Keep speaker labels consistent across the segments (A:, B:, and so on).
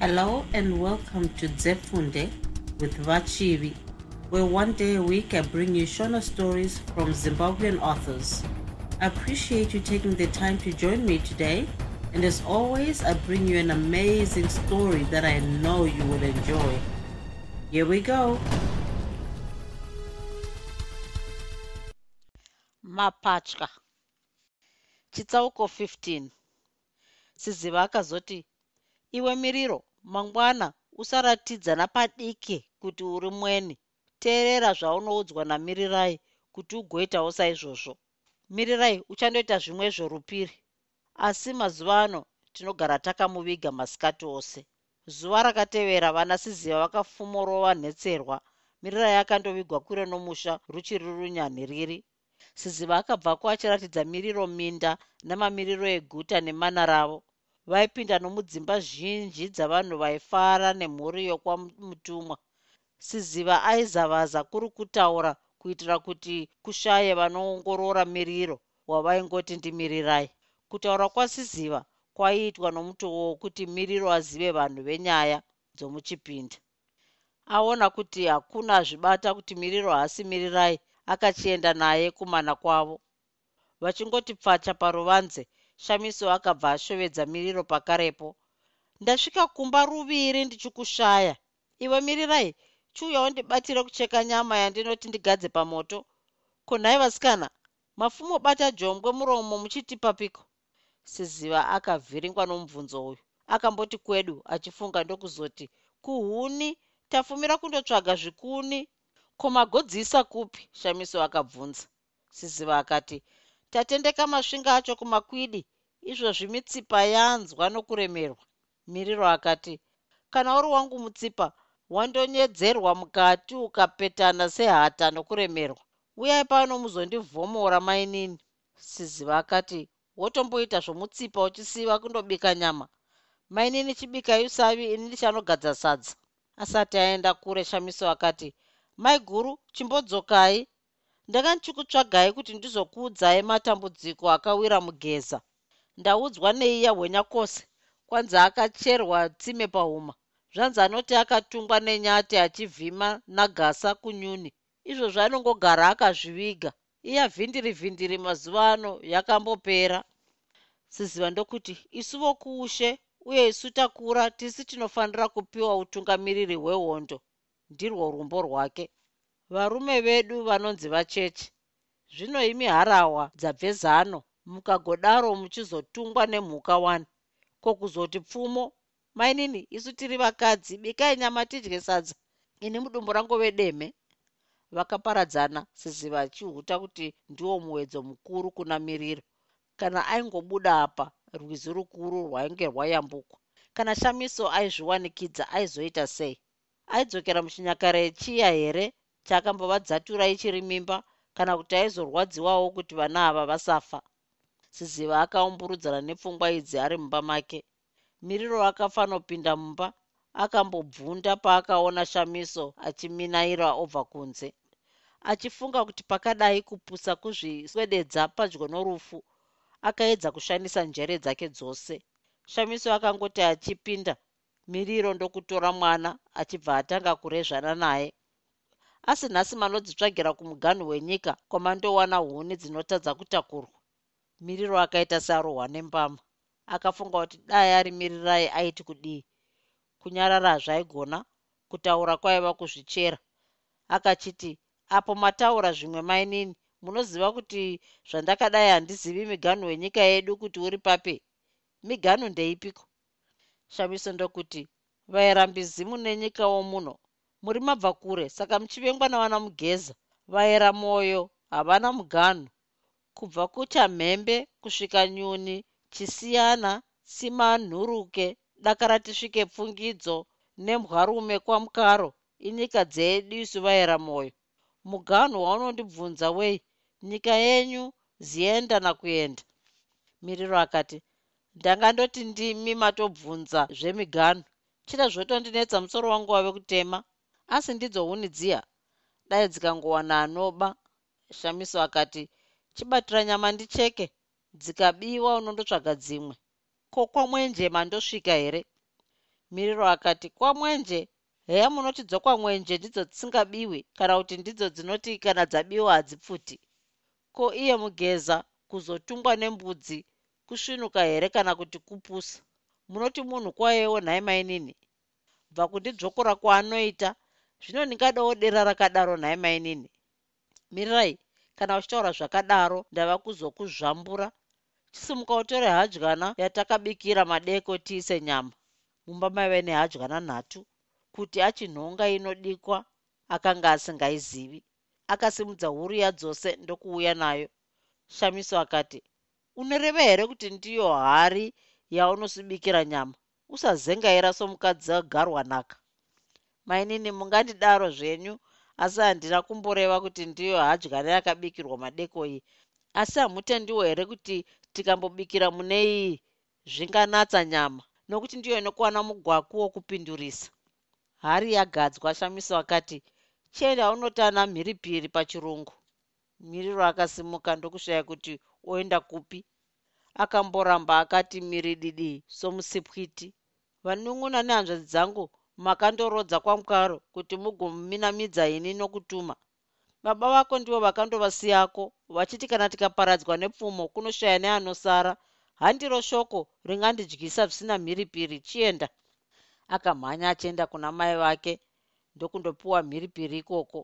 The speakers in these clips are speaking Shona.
A: Hello and welcome to Zefunde with Vachivi, where one day a week I bring you Shona stories from Zimbabwean authors. I appreciate you taking the time to join me today, and as always, I bring you an amazing story that I know you will enjoy. Here we go.
B: mapatya chitsauko 15 siziva akazoti iwe miriro mangwana usaratidza napadiki kuti uri mweni. Teerera zvaunoudzwa namirirai kuti ugoitawo saizvozvo. Mirirai uchandoita zvimwezvo rupiri asi mazuva ano tinogara takamuviga masikati ose. Zuva rakatevera vana siziva vakafumorova nhetserwa. Mirirai akandovigwa kure nomusha ruchiri runyanhiriri siziva akabvako achiratidza miriro minda namamiriro eguta nemana ravo vaipinda nomudzimba zhinji dzavanhu vaifara nemhuri yokwamutumwa. Siziva aizavaza kuri kutaura kuitira kuti kushaye vanoongorora miriro wavaingoti ndimirirai. Kutaura kwasiziva kwaiitwa nomutoo wokuti miriro azive vanhu venyaya dzomuchipinda. Aona kuti hakuna azvibata kuti miriro haasi mirirai akachienda naye kumana kwavo. Vachingoti pfacha paruvanze shamiso akabva ashovedza miriro pakarepo. Ndasvika kumba ruviri ndichikushaya. Iwe mirirai chiuyawo ndibatire kucheka nyama yandinoti ndigadze pamoto. Kunhai vasikana mafumobata jombwe muromo muchitipapiko siziva akavhiringwa nomubvunzo uyu. Akamboti kwedu achifunga ndokuzoti kuhuni tafumira kundotsvaga zvikuni. Komagodzisa kupi? Shamiso akabvunza. Siziva akati tatendeka masvinga acho kumakwidi. Izvozvi mitsipa yanzwa nokuremerwa. Miriro akati kana uri wangu mutsipa wandonyedzerwa mukati ukapetana sehata nokuremerwa. Uyai pano muzondivhomora mainini. Siziva akati wotomboita zvomutsipa uchisiva kundobika nyama. Mainini chibikai usavi ini ndichanogadza sadza. Asati aenda kure shamiso akati mai guru chimbodzokai ndanga ndichikutsvagai kuti ndizokuudzai matambudziko akawira mugeza. Ndaudzwa neiya hwenyakose kwanzi akacherwa tsime pahuma. Zvanzi anoti akatungwa nenyati achivhima nagasa kunyuni. Izvozvo anongogara akazviviga. Iya vhindiri vhindiri mazuva ano yakambopera. Siziva ndokuti isu vokuushe uye isu takura tisi tinofanira kupiwa utungamiriri hwehondo. Ndirwo rumbo rwake varume vedu vanonzi vacheche zvino imi harahwa dzabve zano mukagodaro muchizotungwa nemhuka wani kokuzoti pfumo? Mainini isu tiri vakadzi bikai nyama tidye sadza. Ini mudumbu rangove deme vakaparadzana siziva achihuta kuti ndiwo muwedzo mukuru kuna miriro. Kana aingobuda apa rwizi rukuru rwainge rwayambukwa kana shamiso aizviwanikidza aizoita sei? Aidzokera muchinyakare chiya here chaakambovadzatura ichiri mimba kana kuti aizorwadziwawo kuti vana ava vasafa. Siziva akaumburudzana nepfungwa idzi ari mumba make. Miriro akafanopinda mumba akambobvunda paakaona shamiso achiminaira obva kunze. Achifunga kuti pakadai kupusa kuzviswededza padyo norufu akaedza kushandisa njere dzake dzose. Shamiso akangoti achipinda miriro ndokutora mwana achibva atanga kurezvana naye asi nhasi manodzitsvagira kumuganhu wenyika kwamandowana huni dzinotadza kutakurwa. Miriro akaita searohwa nembama akafunga kuti dai ari mirirai aiti kudii. Kunyarara zvaigona kutaura kwaiva kuzvichera. Akachiti apo mataura zvimwe mainini. Munoziva kuti zvandakadai handizivi miganhu wenyika yedu kuti uri pape miganhu ndeipiko? Shamiso ndokuti vairambizimu nenyikawo muno muri mabva kure. Saka muchivengwa navana mugeza vaera mwoyo havana muganhu. Kubva kuchamhembe kusvika nyuni chisiyana simanhuruke dakara tisvike pfungidzo nembwarume kwamukaro inyika dzedu isu vaera mwoyo muganhu waunondibvunza wei nyika yenyu zienda nakuenda? Miriro akati ndangandoti ndimi matobvunza zvemiganhu. Chida zvotondinetsa musoro wangu wave kutema asi ndidzo huni dziya? Dai dzikangowana anoba. Shamiso akati chibatira nyama ndicheke. Dzikabiwa unondotsvaga dzimwe. Ko kwamwenje mandosvika here? Miriro akati kwamwenje heya munoti dzokwamwenje ndidzo dzisingabiwi kana kuti ndidzo dzinoti kana dzabiwa hadzipfuti. Ko iye mugeza kuzotungwa nembudzi kusvinuka here kana kuti kupusa? Munoti munhu kwayewo nhai mainini bva kundidzvokora kwaanoita zvino ndingadawo dera rakadaro nhai mainini mirirai kana uchitaura zvakadaro ndava kuzokuzvambura. Chisimuka utore hadyana yatakabikira madeko tiise nyama. Mumba maive nehadyana nhatu kuti achinhonga inodikwa akanga asingaizivi. Akasimudza huru yadzose ndokuuya nayo. Shamiso akati unoreva here kuti ndiyo hari yaunosibikira nyama? Usazengaira somukadzi agarwa nhaka mainini mungandidaro zvenyu. Asi handina kumboreva kuti ndiyo hadyana yakabikirwa madeko iyi asi hamutendiwo here kuti tikambobikira mune iyi? Zvinganatsa nyama. Nokuti ndiyo inokuwana mugwaku wokupindurisa. Hari yagadzwa shamiso akati chienda unotana mhiripiri pachirungu. Miriro akasimuka ndokushaya kuti oenda kupi? Akamboramba akati mirididi somusipwiti. Vanun'una nehanzvadzi dzangu makandorodza kwamukaro kuti mugominamidza ini nokutuma. Baba vako ndivo vakandovasiyako vachiti kana tikaparadzwa nepfumo kunoshaya neanosara handiro shoko ringandidyisa zvisina mhiripiri chienda. Akamhanya achienda kuna mai vake ndokundopiwa mhiripiri ikoko.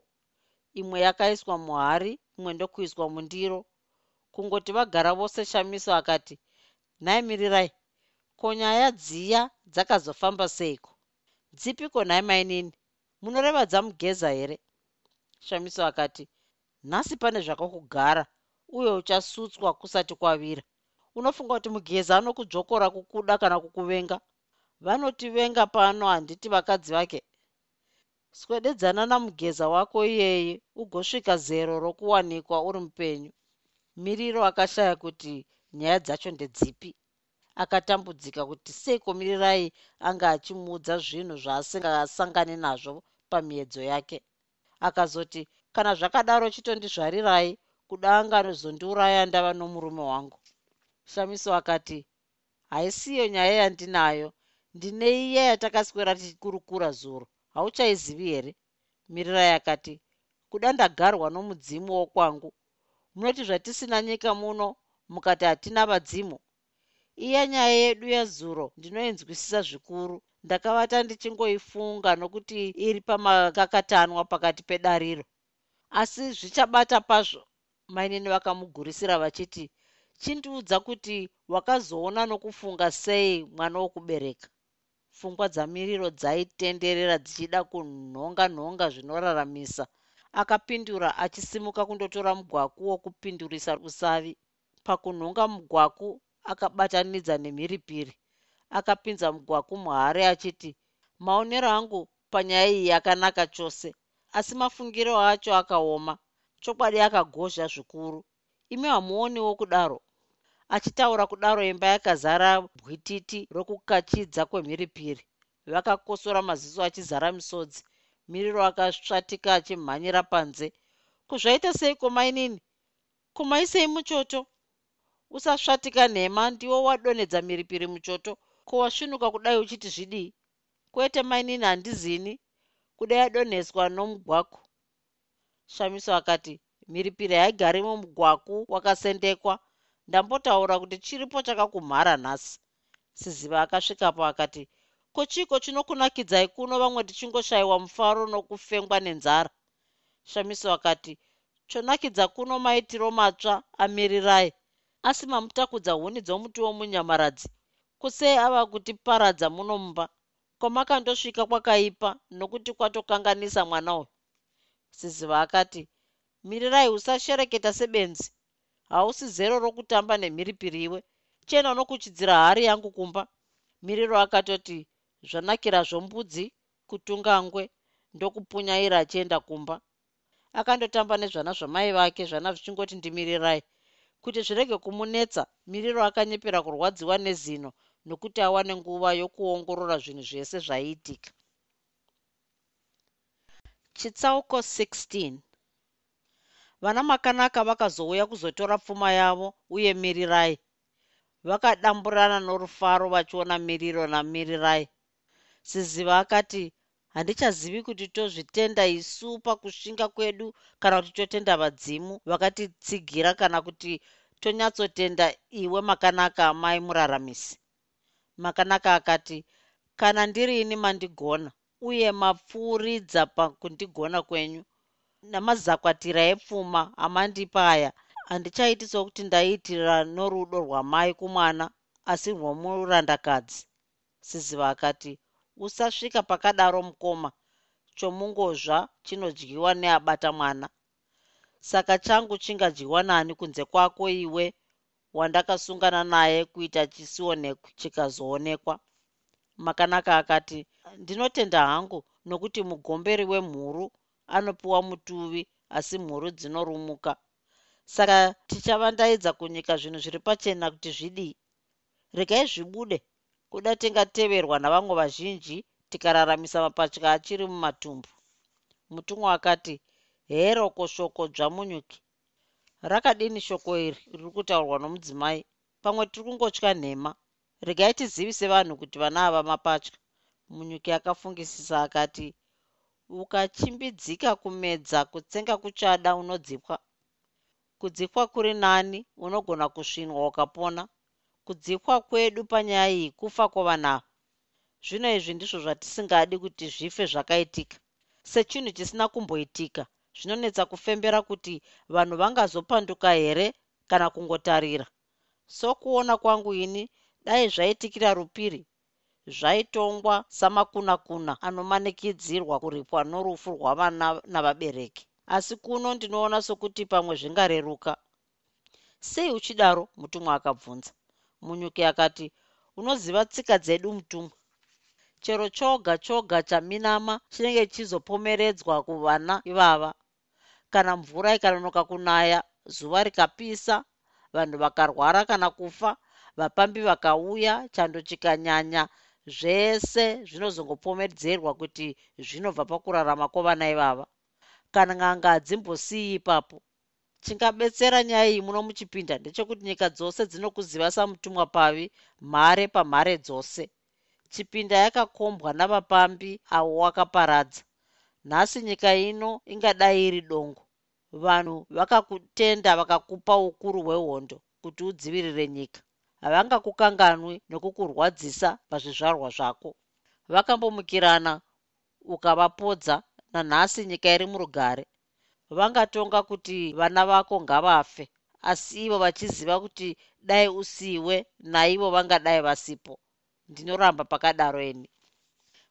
B: Imwe yakaiswa muhari imwe ndokuiswa mundiro. Kungoti vagara vose shamiso akati nhai mirirai ko nyaya dziya dzakazofamba seiko dzipiko nhai mainini munoreva dzamugeza here? Shamiso akati nhasi pane zvakakugara uye uchasutswa kusati kwavira. Unofunga kuti mugeza anokudzvokora kukuda kana kukuvenga? Vanotivenga pano handiti vakadzi vake. Swededzana namugeza wako iyeye ugosvika zero rokuwanikwa uri mupenyu. Miriro akashaya kuti nyaya dzacho ndedzipi akatambudzika kuti seiko mirirai anga achimuudza zvinhu zvaasingasangani nazvo pamiedzo yake. Akazoti kana zvakadaro chitondizvarirai kuda anganozondiuraya ndava nomurume wangu. Shamiso akati haisiyo nyaya yandinayo. Ndine iya yatakaswera tichikurukura zuro. Hauchaizivi here? Mirirai akati kuda ndagarwa nomudzimu wokwangu munoti zvatisina nyika muno mukati hatina vadzimu iya nyaya yedu yezuro ndinoinzwisisa zvikuru. Ndakavata ndichingoifunga nokuti iri pamakakatanwa pakati pedariro. Asi zvichabata pazvo mainini vakamugurisira vachiti chindiudza kuti wakazoona nokufunga sei mwana wokubereka? Pfungwa dzamiriro dzaitenderera dzichida kunhonga nhonga zvinoraramisa akapindura achisimuka kundotora mugwaku wokupindurisa usavi. Pakunhonga mugwaku akabatanidza nemhiripiri. Akapinza mugwaku muhare achiti maonero angu panyaya iyi yakanaka chose. Asi mafungiro acho akaoma. Chokwadi akagozha zvikuru. Imi hamuoniwo kudaro. Achitaura kudaro imba yakazara bwititi rokukachidza kwemhiripiri. Vakakosora maziso achizara misodzi. Miriro akasvatika achimhanyira panze. Kuzvaita sei komainini kumaisei muchoto usasvatika nhema ndiwo wadonhedza mhiripiri muchoto. Ko wasvinuka kudai uchiti zvidii kwete mainini handizini. Kudai adonheswa nomugwaku. Shamiso akati mhiripiri haigari mumugwaku wakasendekwa. Ndambotaura kuti chiripo chakakumhara nhasi. Siziva akasvikapo akati ko chiko chinokunakidzai kuno vamwe tichingoshayiwa mufaro nokufengwa nenzara? Shamiso akati chonakidza kuno maitiro matsva amirirai asi mamutakudza huni dzomuti womunyamaradzi. Kusei ava kutiparadza muno mumba kwamakandosvika kwakaipa nokuti kwatokanganisa mwana uyu? Siziva akati mirirai usashereketa sebenzi. Hausi zero rokutamba nemhiripiri iwe. Chena unokuchidzira hari yangu kumba. Miriro akatoti zvanakira zvombudzi kutunga ngwe ndokupunyaira achienda kumba. Akandotamba nezvana zvamai vake zvana zvichingoti ndimirirai kuti zvirege kumunetsa miriro akanyepera kurwadziwa nezino nokuti awane nguva yokuongorora zvinhu zvese zvaiitika. Chitsauko 16 vana makanaka vakazouya kuzotora pfuma yavo uye mirirai. Vakadamburana norufaro vachiona miriro namirirai. Siziva akati handichazivi kuti tozvitenda isu pakushinga kwedu kana kuti totenda vadzimu vakatitsigira kana kuti tonyatsotenda iwe makanaka mai muraramisi makanaka akati kana ndirini mandigona uye mapfuuridza pakundigona kwenyu namazakwatira epfuma amandipa aya handichaiti sokuti ndaiitira norudo rwamai kumwana asi rwomurandakadzi. Siziva akati usasvika pakadaro mukoma chomungozva chinodyiwa neabata mwana. Saka changu chingadyiwa nani kunze kwako iwe wandakasungana naye kuita chisionekwe chikazoonekwa. Makanaka akati ndinotenda hangu nokuti mugomberi wemhuru anopiwa mutuvi asi mhuru dzinorumuka. Saka tichavandaidza kunyika zvinhu zviri pachena kuti zvidii? Regai zvibude kuda tingateverwa navamwe vazhinji tikararamisa mapatya achiri mumatumbu. Mutumwa akati heroko shoko dzvamunyuki rakadini shoko iri? Riri kutaurwa nomudzimai. Pamwe tiri kungotya nhema. Regai tizivise vanhu kuti vana ava mapatya. Munyuki akafungisisa akati ukachimbidzika kumedza kutsenga kuchada unodzipwa kudzipwa kuri nani unogona kusvinwa ukapona kudzipwa kwedu panyaya iyi kufa kwavanava zvino izvi ndizvo zvatisingadi kuti zvife zvakaitika. Sechinhu chisina kumboitika zvinonetsa kufembera kuti vanhu vangazopanduka here kana kungotarira. Sokuona kwangu ini dai zvaitikira rupiri. Zvaitongwa samakuna-kuna anomanikidzirwa kuripwa norufu rwavana navabereki. Asi kuno ndinoona sokuti pamwe zvingareruka. Sei uchidaro mutumwa akabvunza munyuki akati unoziva tsika dzedu mutumwa chero choga choga chaminama chinenge chizopomeredzwa kuvana ivava. Kana mvura ikanonoka kunaya zuva rikapisa vanhu vakarwara kana kufa vapambi vakauya chando chikanyanya zvese zvinozongopomedzerwa kuti zvinobva pakurarama kwovana ivava. Kana n'anga hadzimbosii ipapo chingabetsera nyaya iyi muno muchipinda ndechekuti nyika dzose dzinokuziva samutumwa pavi mhare pamhare dzose. Chipinda yakakombwa navapambi avo wakaparadza nhasi nyika ino ingadai iri dongo. Vanhu vakakutenda vakakupa ukuru hwehondo kuti udzivirire nyika. Havangakukanganwi nokukurwadzisa pazvizvarwa zvako. Vakambomukirana ukavapodza nanhasi nyika iri murugare vangatonga kuti vana vako ngavafe asi ivo vachiziva kuti dai usiwe naivo vangadai vasipo. Ndinoramba pakadaro eni.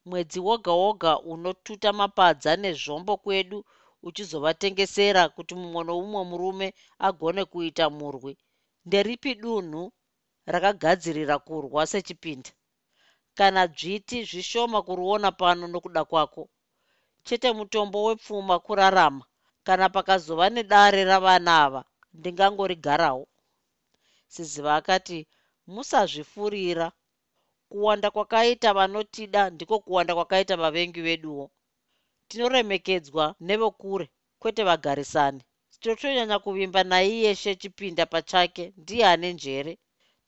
B: Mwedzi woga woga unotuta mapadza nezvombo kwedu uchizovatengesera kuti mumwe noumwe murume agone kuita murwi. Nderipi dunhu rakagadzirira kurwa sechipinda? Kana dzviti zvishoma kuruona pano nokuda kwako. Chete mutombo wepfuma kurarama kana pakazova nedare ravana ava ndingangorigarawo. Siziva akati musazvifurira. Kuwanda kwakaita vanotida ndiko kuwanda kwakaita vavengi veduwo. Tinoremekedzwa nevokure kwete vagarisani totonyanya kuvimba naiyeshe chipinda pachake ndiye ane njere.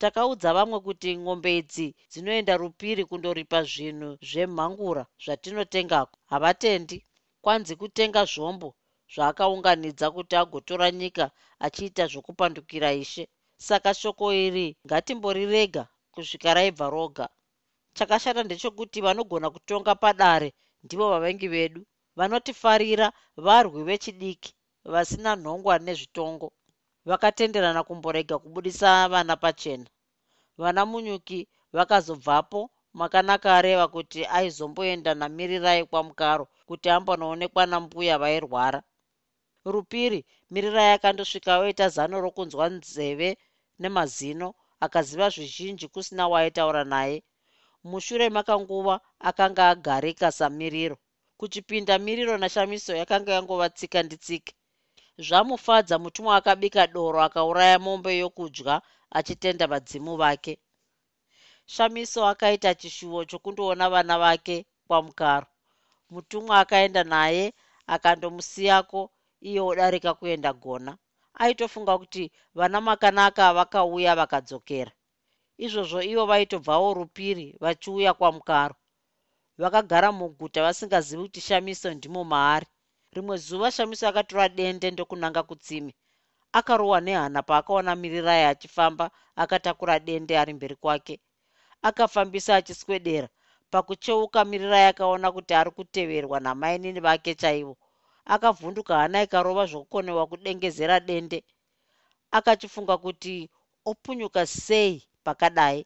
B: Takaudza vamwe kuti ng'ombe idzi dzinoenda rupiri kundoripa zvinhu zvemhangura zvatinotengako havatendi. Kwanzi kutenga zvombo zvaakaunganidza kuti agotora nyika achiita zvokupandukira ishe. Saka shoko iri ngatimborirega kusvika raibva roga. Chakashata ndechekuti vanogona kutonga padare ndivo vavengi vedu vanotifarira varwi vechidiki vasina nhongwa nezvitongo. Vakatenderana kumborega kubudisa vana pachena. Vana munyuki vakazobvapo makanaka areva kuti aizomboenda namirirai kwamukaro kuti ambonoonekwa nambuya vairwara rupiri mirirai akandosvika oita zano rokunzwa nzeve nemazino akaziva zvizhinji kusina waaitaura naye. Mushure makanguva akanga agarika samiriro. Kuchipinda miriro nashamiso yakanga yangova tsika nditsike. Zvamufadza mutumwa akabika doro akauraya mombe yokudya achitenda vadzimu vake. Shamiso akaita chishuvo chokundoona vana vake kwamukaro. Mutumwa akaenda naye akandomusiyako iye odarika kuenda gona. Aitofunga kuti vana makanaka vakauya vakadzokera. Izvozvo ivo vaitobvawo rupiri vachiuya kwamukaro. Vakagara muguta vasingazivi kuti shamiso ndimo maari. Rimwe zuva shamiso akatora dende ndokunanga kutsime. Akarohwa nehana paakaona mirirai achifamba akatakura dende ari mberi kwake. Akafambisa achiswedera. Pakucheuka mirirai akaona kuti ari kuteverwa namainini vake chaivo akavhunduka hana ikarova zvokukonewa kudengezera dende. Akachifunga kuti opunyuka sei pakadai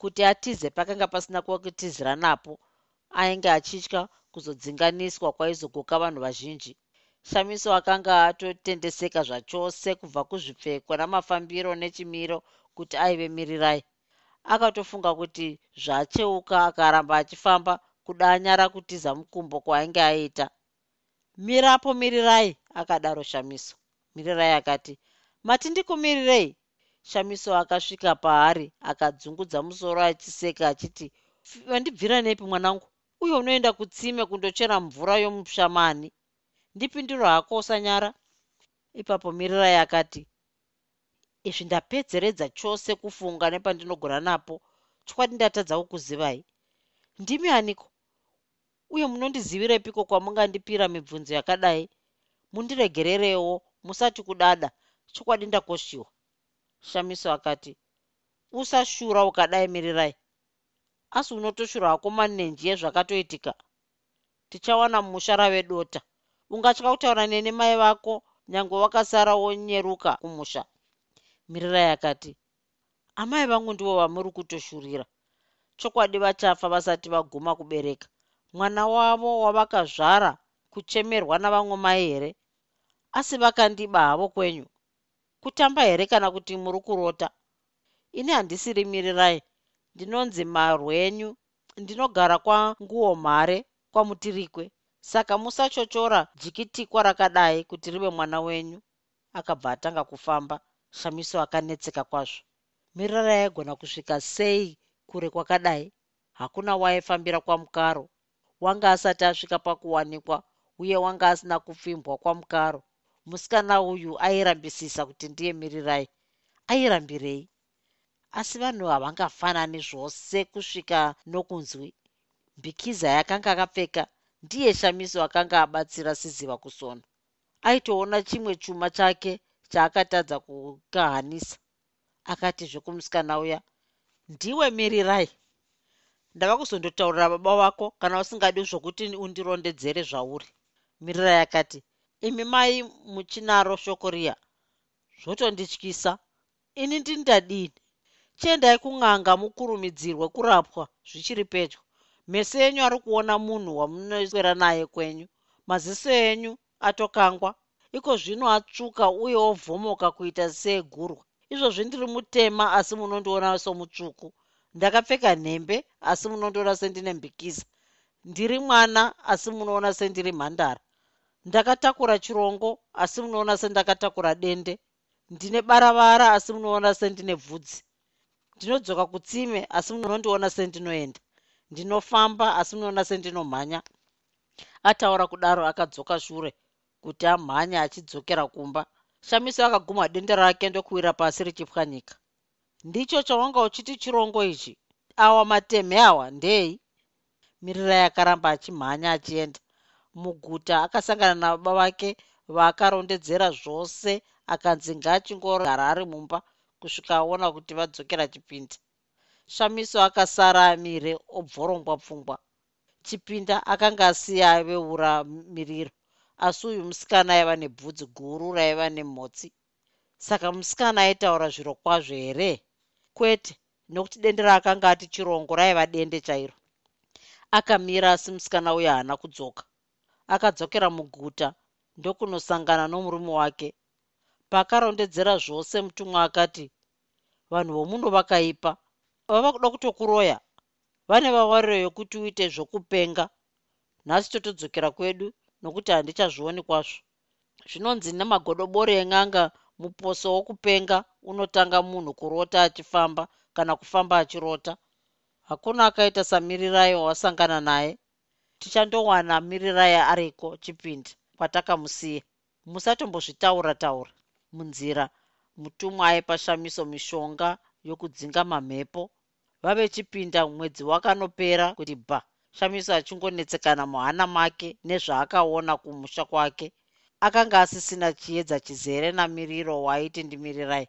B: kuti atize pakanga pasina kwekutizira napo. Ainge achitya kuzodzinganiswa kwaizogoka vanhu vazhinji. Shamiso akanga atotendeseka zvachose kubva kuzvipfeko namafambiro nechimiro kuti aive mirirai. Akatofunga kuti zvacheuka akaramba achifamba kuda anyara kutiza mukumbo kwaainge aita mirapo mirirai akadaro shamiso. Mirirai akati mati ndikumirirei? Shamiso akasvika paari akadzungudza musoro achiseka achiti vandibvira nepi mwanangu. Uye unoenda kutsime kundochera mvura yomushamani. Ndipindiro hako usanyara? Ipapo mirirai akati izvi ndapedzeredza chose kufunga nepandinogona napo. Chokwadi ndatadza kukuzivai. Ndimi aniko uye munondizivirepiko kwamungandipira mibvunzo yakadai? Mundiregererewo musati kudada. Chokwadi ndakoshiwa. Shamiso akati usashura ukadai mirirai asi unotoshura hako manenji ezvakatoitika tichawana musha rave dota. Ungatya kutaura nene mai vako nyange wakasara wonyeruka kumusha. Mirirai akati amai vangu ndivo vamuri kutoshurira. Chokwadi vachafa vasati vaguma kubereka mwana wavo wavakazvara kuchemerwa navamwe mai here? Asi vakandiba havo kwenyu. Kutamba here kana kuti muri kurota? Ini handisiri mirirai ndinonzi marwenyu ndinogara kwanguo mhare kwamutirikwe. Saka musachochora jikitikwa rakadai kuti rive mwana wenyu akabva atanga kufamba shamiso akanetseka kwazvo. Mirara yaigona kusvika sei kure kwakadai? Hakuna waifambira kwamukaro wanga asati asvika pakuwanikwa uye wanga asina kupfimbwa kwamukaro. Musikana uyu airambisisa kuti ndiye mirirai airambirei. Asi vanhu havangafanani zvose kusvika nokunzwi. Mbikiza yakanga akapfeka ndiye shamiso akanga abatsira siziva kusona. Aitoona chimwe chuma chake chaakatadza kukahanisa. Akati zvekumusikana uya ndiwe mirirai ndava kuzondotaurira baba vako kana usingadi zvokuti undirondedzere zvauri. Mirirai akati imi mai muchinaro shoko riya zvotondityisa? Ini ndindadini? Chiendai kun'anga mukurumidzirwe kurapwa zvichiri pedyo. Meso enyu ari kuona munhu wamunoswera naye kwenyu. Maziso enyu atokangwa. Iko zvino atsvuka uye ovhomoka kuita seegurwa izvozvi ndiri mutema asi munondiona somutsvuku ndakapfeka nhembe asi munondiona sendine mbikisa ndiri mwana asi munoona sendiri mhandara. Ndakatakura chirongo asi munoona sendakatakura dende. Ndine baravara asi munoona sendine bvudzi. Ndinodzoka kutsime asi munondiona sendinoenda. Ndinofamba asi munoona sendinomhanya. Ataura kudaro akadzoka shure kuti amhanye achidzokera kumba. Shamiso akaguma dende rake ndokuwira pasi richipwanyika ndicho chawanga uchiti chirongo ichi. Awa matemhe awa ndei? Mirirai akaramba achimhanya achienda. Muguta akasangana nababa vake vaakarondedzera zvose akanzi ngaachingogara ari mumba kusvika aona kuti vadzokera chipinda. Shamiso akasara amire obvorongwa pfungwa. Chipinda akanga asiya aveura miriro asi uyu musikana aiva nebvudzi guru raiva nemhotsi. Saka musikana aitaura zviro kwazvo here kwete nokuti dende raakanga ati chirongo raiva dende chairo. Akamira asi musikana uyo haana kudzoka. Akadzokera muguta ndokunosangana nomurume wake. Paakarondedzera zvose mutumwa akati vanhu vomuno vakaipa. Vava kuda kutokuroya. Vane vawariro yokuti uite zvokupenga. Nhasi totodzokera kwedu nokuti handichazvioni kwazvo. Zvinonzi nemagodobori en'anga muposo wokupenga unotanga munhu kurota achifamba kana kufamba achirota. Hakuna akaita samirirai wawasangana naye. Tichandowana mirirai ariko chipindi kwatakamusiya. Musatombozvitaura taura. Munzira mutumwa aipa shamiso mishonga yokudzinga mamhepo. Vavechipinda mwedzi wakanopera kuti bha shamiso achingonetsekana muhana make nezvaakaona kumusha kwake akanga asisina chiedza chizere namiriro waaiti ndimirirai.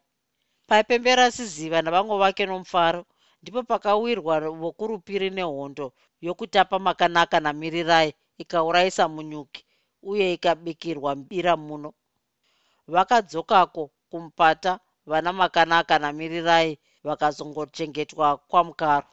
B: Paipembera siziva navamwe vake nomufaro ndipo pakawirwa vokurupiri nehondo yokutapa makanaka namirirai ikaurayisa munyuki uye ikabikirwa bira muno. Vakadzokako kumupata vana makanaka namirirai vakazongochengetwa kwamukaro.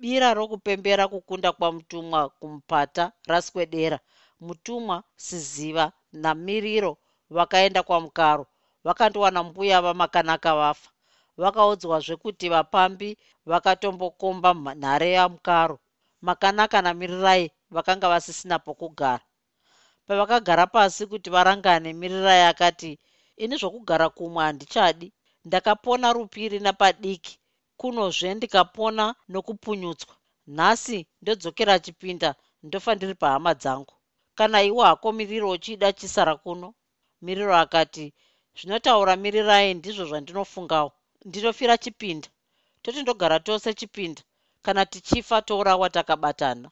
B: Bira rokupembera kukunda kwamutumwa kumupata raswedera mutumwa siziva namiriro vakaenda kwamukaro. Vakandowana mbuya vamakanaka vafa. Vakaudzwazve kuti vapambi vakatombokomba nhare yamukaro. Makanaka namirirai vakanga vasisina pokugara. Pavakagara pasi kuti varangane mirirai akati ini zvokugara kumwe handichadi. Ndakapona rupiri napadiki. Kunozve ndikapona nokupunyutswa. Nhasi ndodzokera chipinda ndofa ndiri pahama dzangu kana iwo hako miriro uchida chisara kuno? Miriro akati zvinotaura mirirai ndizvo zvandinofungawo. Ndinofira chipinda. Toti ndogara tose chipinda. Kana tichifa tourawa takabatana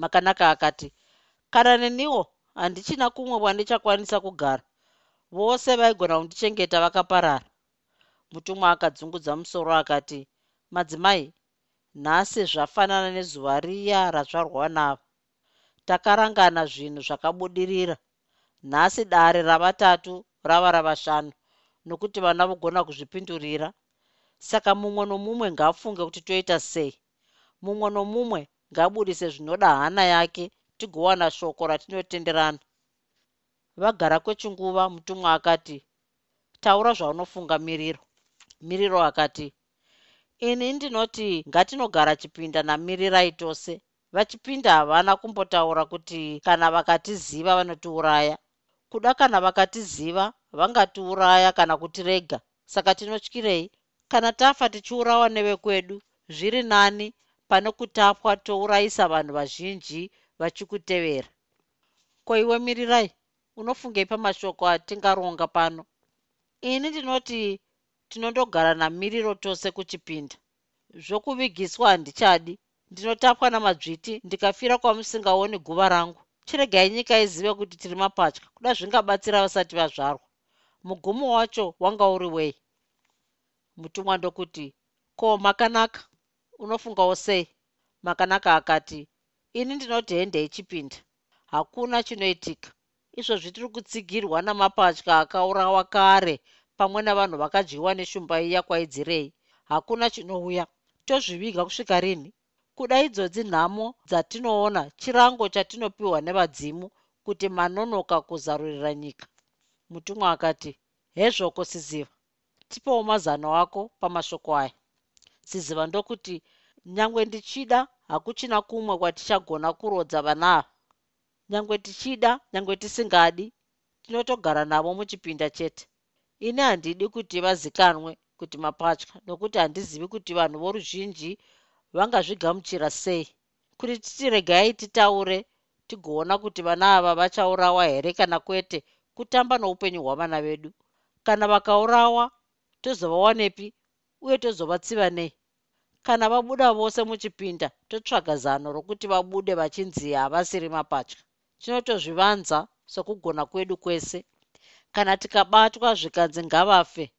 B: makanaka akati kana neniwo handichina kumwe wandichakwanisa kugara. Vose vaigona kundichengeta vakaparara. Mutumwa akadzungudza musoro akati madzimai nhasi zvafanana nezuva riya razvarwa navo takarangana zvinhu zvakabudirira. Nhasi dare ravatatu rava ravashanu nokuti vana vogona kuzvipindurira. Saka mumwe nomumwe ngaafunge kuti toita sei. Mumwe nomumwe ngaabudise zvinoda hana yake tigowana shoko ratinotenderana. Vagara kwechinguva mutumwa akati taura zvaunofunga miriro. Miriro akati ini ndinoti ngatinogara chipinda namirirai tose vachipinda havana kumbotaura kuti kana vakatiziva vanotiuraya. Kuda kana vakatiziva vangatiuraya kana kutirega. Saka tinotyirei kana tafa tichiurawa nevekwedu zviri nani pane kutapwa tourayisa vanhu vazhinji vachikutevera. Ko iwe mirirai? Unofungei pamashoko atingaronga pano. Ini ndinoti tinondogara namiriro tose kuchipinda. Zvokuvigiswa handichadi ndinotapwa namadzviti ndikafira kwamusingaoni guva rangu. Chiregai nyika izive kuti tiri mapatya kuda zvingabatsira vasati vazvarwa. Mugumo wacho wanga uri wei? Mutumwa ndokuti ko makanaka? Unofungawo sei? Makanaka akati ini ndinoti hendei chipinda hakuna chinoitika. Izvozvi tiri kutsigirwa namapatya akaurawa kare pamwe navanhu vakadyiwa neshumba iya kwaidzirei. Hakuna chinouya. Tozviviga kusvika rini kuda idzodzi nhamo dzatinoona chirango chatinopiwa nevadzimu kuti manonoka kuzarurira nyika. Mutumwa akati hezvoko siziva tipewo mazano ako pamashoko aya. Siziva ndokuti nyange ndichida hakuchina kumwe kwatichagona kurodza vana ava. Nyange tichida nyange tisingadi tinotogara navo muchipinda chete. Ini handidi kuti vazikanwe kuti mapatya nokuti handizivi kuti vanhu voruzhinji vangazvigamuchira sei? Kuti titiregai titaure tigoona kuti vana ava vachaurawa here kana kwete kutamba noupenyu hwavana vedu? Kana vakaurawa tozovawanepi uye tozovatsiva nei? Kana vabuda vose muchipinda totsvaga zano rokuti vabude vachinzi havasiri mapatya. Tinotozvivanza sokugona kwedu kwese. Kana tikabatwa zvikanzi ngavafe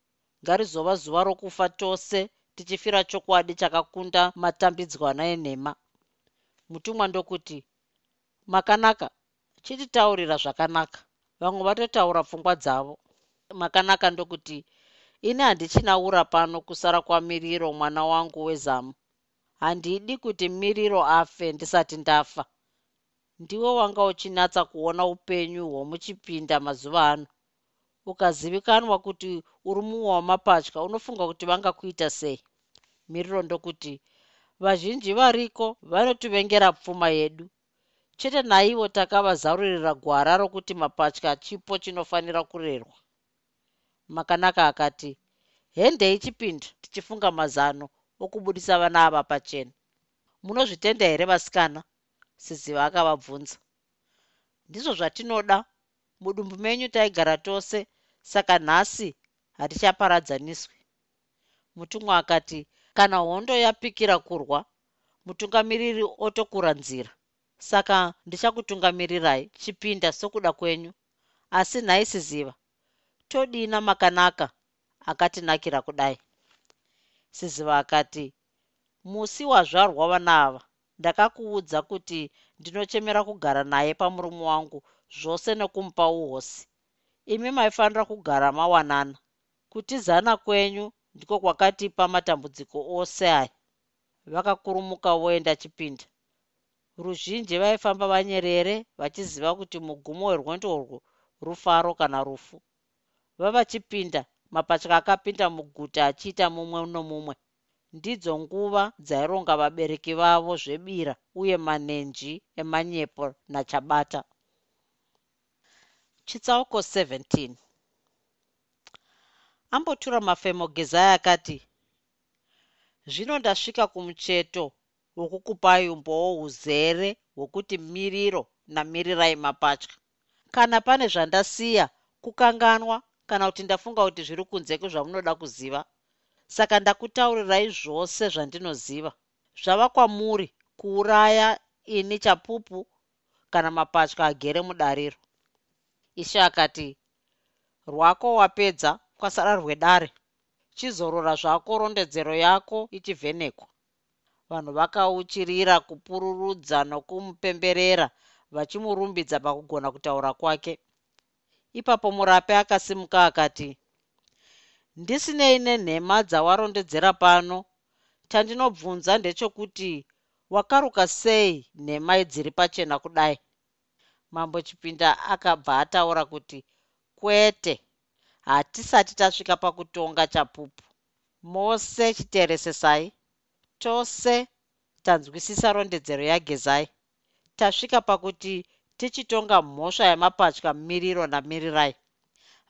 B: ngarizova zuva rokufa tose tichifira chokwadi chakakunda matambidzwana enhema. Mutumwa ndokuti makanaka chititaurira zvakanaka. Vamwe vatotaura pfungwa dzavo. Makanaka ndokuti ini handichinaura pano kusara kwamiriro mwana wangu wezamu. Handidi kuti miriro afe ndisati ndafa. Ndiwo wanga uchinatsa kuona upenyu hwomuchipinda mazuva ano ukazivikanwa kuti uri mumwe wamapatya unofunga kuti vangakuita sei? Miriro ndokuti vazhinji variko vanotivengera pfuma yedu. Chete naivo takavazarurira gwara rokuti mapatya chipo chinofanira kurerwa. Makanaka akati hendei chipinda tichifunga mazano okubudisa vana ava pachena. Munozvitenda here vasikana? Siziva akavabvunza. Ndizvo zvatinoda. Mudumbu menyu taigara tose saka nhasi hatichaparadzaniswi mutumwa akati kana hondo yapikira kurwa mutungamiriri otokura nzira. Saka ndichakutungamirirai chipinda sokuda kwenyu. Asi nhai siziva todina makanaka akatinakira kudai. Siziva akati musi wazvarwa vana ava ndakakuudza kuti ndinochemera kugara naye pamurume wangu zvose nekumupa uhosi imi maifanira kugara mawanana. Kutizana kwenyu ndiko kwakatipa matambudziko ose aya. Vakakurumuka voenda chipinda. Ruzhinji vaifamba vanyerere vachiziva kuti mugumo werwendo urwu rufaro kana rufu. Vavachipinda mapatya akapinda muguta achiita mumwe nomumwe. Ndidzo nguva dzaironga vabereki vavo zvebira uye manenji emanyepo nachabata chitsauko 17 ambotura mafemo gezaya akati zvino ndasvika kumucheto wokukupai umbowo uzere hwokuti miriro namirirai mapatya. Kana pane zvandasiya kukanganwa kana kuti ndafunga kuti zviri kunze kwezvamunoda kuziva. Saka ndakutaurirai zvose zvandinoziva. Zvava kwamuri kuuraya ini chapupu kana mapatya agere mudariro ishe akati rwako wapedza kwasara rwedare. Chizorora zvako rondedzero yako ichivhenekwa. Vanhu vakauchirira kupururudza nokumupemberera vachimurumbidza pakugona kutaura kwake. Ipapo murape akasimuka akati ndisinei nenhema dzawarondedzera pano. Chandinobvunza ndechekuti wakaruka sei nhema dziri pachena kudai mambo chipinda akabva ataura kuti kwete hatisati tasvika pakutonga chapupu. Mose chiteresesai. Tose tanzwisisa rondedzero yagezai. Tasvika pakuti tichitonga mhosva yemapatya miriro namirirai.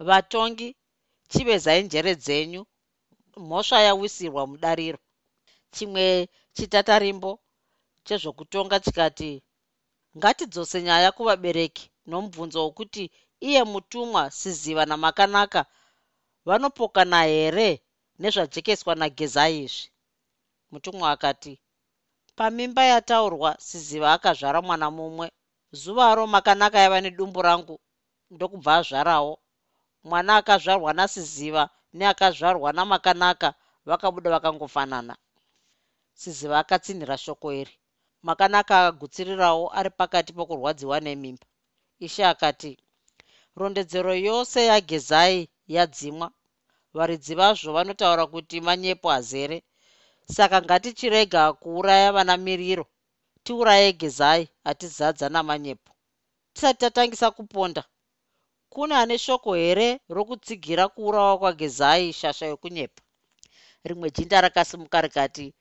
B: Vatongi chivezai njere dzenyu. Mhosva yawisirwa mudariro. Chimwe chitatarimbo chezvokutonga chikati ngatidzose nyaya kuvabereki nomubvunzo wokuti iye mutumwa siziva namakanaka. Vanopokana here nezvajekeswa nagezai izvi? Mutumwa akati pamimba yataurwa siziva akazvara mwana mumwe. Zuvaro makanaka yava nedumbu rangu ndokubva azvarawo. Mwana akazvarwa nasiziva neakazvarwa namakanaka vakabuda vakangofanana. Siziva akatsinhira shoko iri makanaka akagutsirirawo ari pakati pokurwadziwa nemimba. Ishe akati rondedzero yose yagezai yadzimwa. Varidzi vazvo vanotaura kuti manyepo azere. Saka ngatichirega kuuraya vana miriro. Tiuraye gezai hatizadza namanyepo. Tisati tatangisa kuponda. Kune ane shoko here rokutsigira kuurawa kwagezai shasha yokunyepa? Rimwe jinda rakasimuka rikati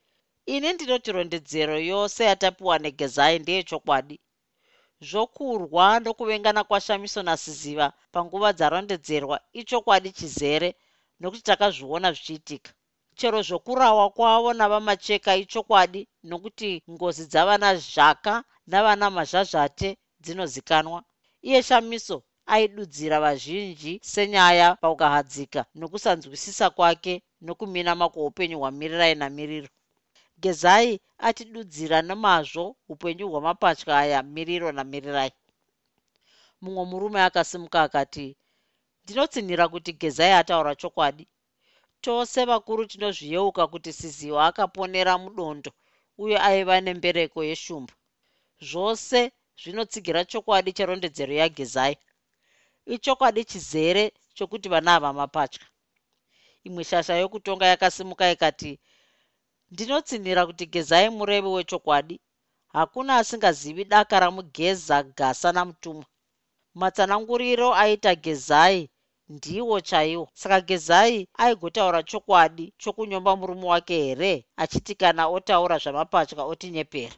B: ini ndinoti rondedzero yose yatapiwa negezai ndeyechokwadi zvokurwa nokuvengana kwashamiso nasiziva panguva dzarondedzerwa ichokwadi chizere nokuti takazviona zvichiitika. Chero zvokurawa kwavo navamacheka ichokwadi nokuti ngozi dzavana zhaka navana mazhazhate dzinozikanwa. Iye shamiso aidudzira vazhinji senyaya paukahadzika nokusanzwisisa kwake nokumina makuupenyu hwamirirai namiriro gezai atidudzira nemazvo upenyu hwamapatya aya miriro namirirai mumwe murume akasimuka akati ndinotsinhira kuti gezai ataura chokwadi. Tose vakuru tinozviyeuka kuti siziwa akaponera mudondo uye aiva nembereko yeshumba. Zvose zvinotsigira chokwadi cherondedzero yagezai. Ichokwadi chizere chokuti vana ava mapatya imwe shasha yokutonga yakasimuka ikati ndinotsinhira kuti gezai murevi wechokwadi. Hakuna asingazivi daka ramugeza gasa namutumwa matsananguriro aita gezai ndiwo chaiwo. Saka gezai aigotaura chokwadi chokunyomba murume wake here achiti kana otaura zvamapatya otinyepera?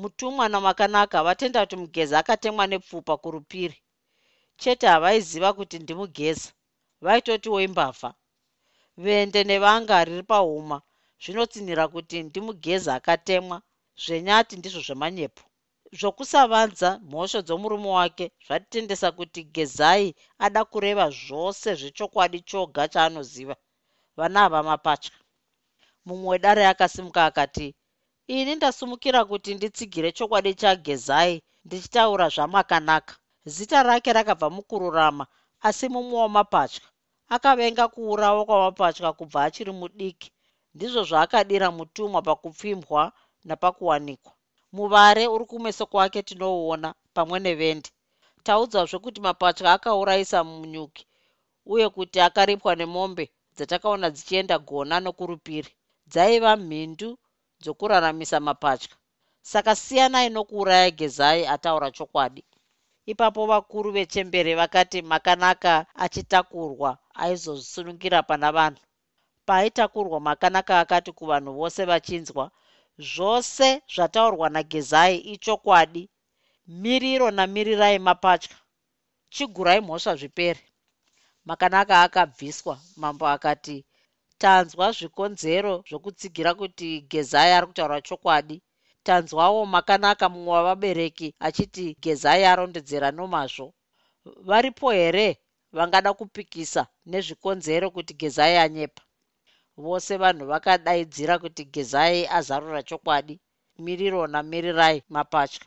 B: Mutumwa namakanaka vatenda kuti mugeza akatemwa nepfupa kurupiri. Chete havaiziva kuti ndimugeza. Vaitotiwo imbavha vende nevanga riri pahuma zvinotsinhira kuti ndimugeza akatemwa zvenyati ndizvo zvemanyepo zvokusavanza mhosho dzomurume wake zvatitendesa kuti gezai ada kureva zvose zvechokwadi choga chaanoziva. Vana ava mapatya. Mumwe wedare akasimuka akati ini ndasumukira kuti nditsigire chokwadi chagezai ndichitaura zvamakanaka. Zita rake rakabva mukururama asi mumwe wamapatya. Akavenga kuurawa kwamapatya kubva achiri mudiki ndizvo zvaakadira mutumwa pakupfimbwa napakuwanikwa. Muvare uri kumeso kwake tinouona pamwe nevendi. Taudzwazve kuti mapatya akaurayisa munyuki uye kuti akaripwa nemombe dzatakaona dzichienda gona nokurupiri dzaiva mhindu dzokuraramisa mapatya. Saka siyanai nokuuraya gezai ataura chokwadi. Ipapo vakuru vechembere vakati makanaka achitakurwa aizozvisunungira pana vanhu paaitakurwa makanaka akati kuvanhu vose vachinzwa zvose zvataurwa nagezai ichokwadi miriro namirirai mapatya chigurai mhosva zvipere. Makanaka akabviswa mambo akati tanzwa zvikonzero zvokutsigira kuti gezai ari kutaura chokwadi. Tanzwawo makanaka mumwe wavabereki achiti gezai arondedzera nomazvo. Varipo here vangada kupikisa nezvikonzero kuti gezai anyepa vose vanhu vakadaidzira kuti gezai azarura chokwadi miriro namirirai mapatya.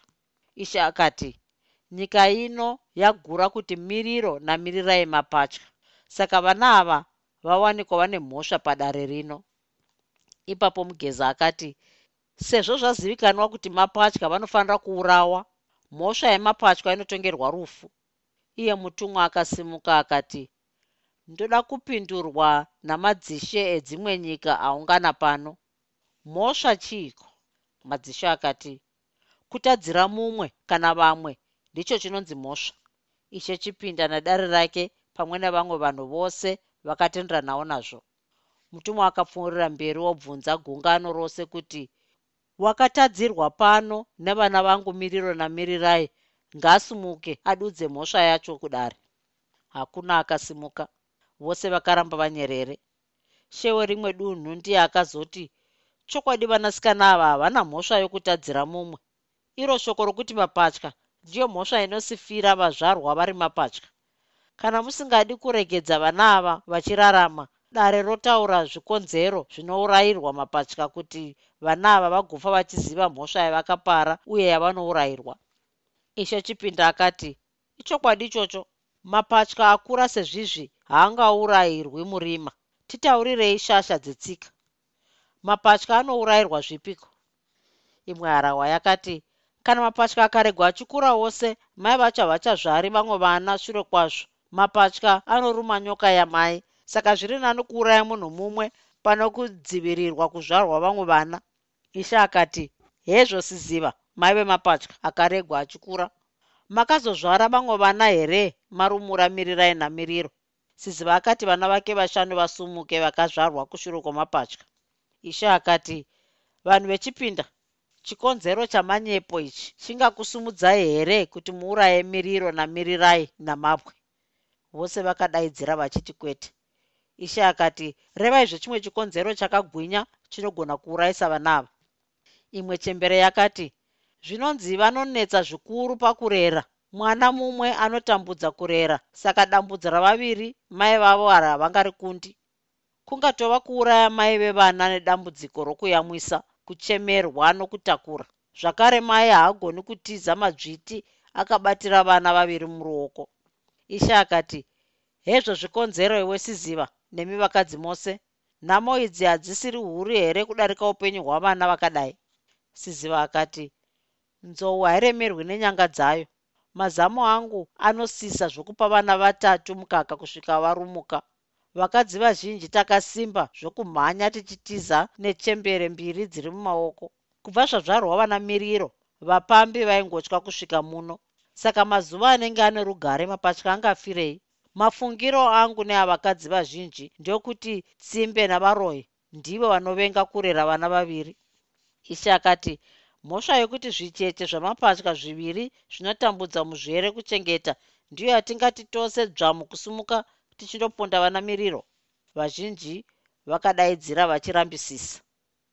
B: Ishe akati nyika ino yagura kuti miriro namirirai mapatya. Saka vana ava vawanikwa vane mhosva padare rino. Ipapo mugeza akati sezvo zvazivikanwa kuti mapatya vanofanira kuurawa mhosva yemapatya inotongerwa rufu. Iye mutumwa akasimuka akati ndoda kupindurwa namadzishe edzimwe nyika aungana pano. Mhosva chiiko? Madzishe akati kutadzira mumwe kana vamwe ndicho chinonzi mhosva ishe chipinda nadare rake pamwe nevamwe vanhu vose vakatenderanawo nazvo. Mutumwa akapfuurira mberi wobvunza gungano rose kuti wakatadzirwa pano nevana vangu miriro namirirai? Ngaasimuke adudze mhosva yacho kudare. Hakuna akasimuka vose vakaramba vanyerere. Shewe rimwe dunhu ndiye akazoti chokwadi vanasikana ava havana mhosva yokutadzira mumwe. Iro shoko rokuti mapatya ndiyo mhosva inosifira vazvarwa vari mapatya. Kana musingadi kuregedza vana ava vachirarama dare rotaura zvikonzero zvinourayirwa mapatya kuti vana ava vagofa vachiziva mhosva yavakapara uye yavanourayirwa. Ishe chipinda akati ichokwadi ichocho mapatya akura sezvizvi haangaurayirwi murima. Titaurirei shasha dzetsika. Mapatya anourayirwa zvipiko? Imwe harahwa yakati kana mapatya akaregwa achikura wose mai vacho havachazvari vamwe vana shure kwazvo. Mapatya anoruma nyoka yamai. Saka zviri nani kuuraya munhu mumwe pano kudzivirirwa kuzvarwa vamwe vana? Ishe akati hezvo siziva mai vemapatya akaregwa achikura. Makazozvara vamwe vana here? Marumura mirirai namiriro siziva akati vana vake vashanu vasumuke vakazvarwa kushure kwamapatya. Ishe akati vanhu vechipinda chikonzero chamanyepo ichi chingakusumudzai here kuti muuraye miriro namirirai namabwe? Vose vakadaidzira vachiti kwete. Ishe akati revaizve chimwe chikonzero chakagwinya chinogona kuurayisa vana ava. Imwe chembere yakati zvinonzi vanonetsa zvikuru pakurera mwana mumwe anotambudza kurera. Saka dambudzo ravaviri mai vavo ari havangarikundi kungatova kuuraya mai vevana nedambudziko rokuyamwisa kuchemerwa nokutakura. Zvakare mai haagoni kutiza madzviti akabatira vana vaviri muruoko. Ishe akati hezvo zvikonzero iwe siziva nemi vakadzi mose? Nhamo idzi hadzisiri huru here kudarika upenyu hwavana vakadai? Siziva akati nzou hairemerwi nenyanga dzayo mazamo angu anosisa zvokupa vana vatatu mukaka kusvika varumuka. Vakadzi vazhinji takasimba zvokumhanya tichitiza nechembere mbiri dziri mumaoko. Kubva zvadzvarwa vana miriro vapambi vaingotya kusvika muno. Saka mazuva anenge ane rugare mapatya angafirei. Mafungiro angu neavakadzi vazhinji ndeokuti tsimbe navaroyi ndivo vanovenga kurera vana vaviri. Ishe akati mhosva yekuti zvicheche zvamapatya zviviri zvinotambudza muzvere kuchengeta ndiyo yatingati tose dzvamu kusumuka tichindoponda vana miriro. Vazhinji vakadaidzira vachirambisisa.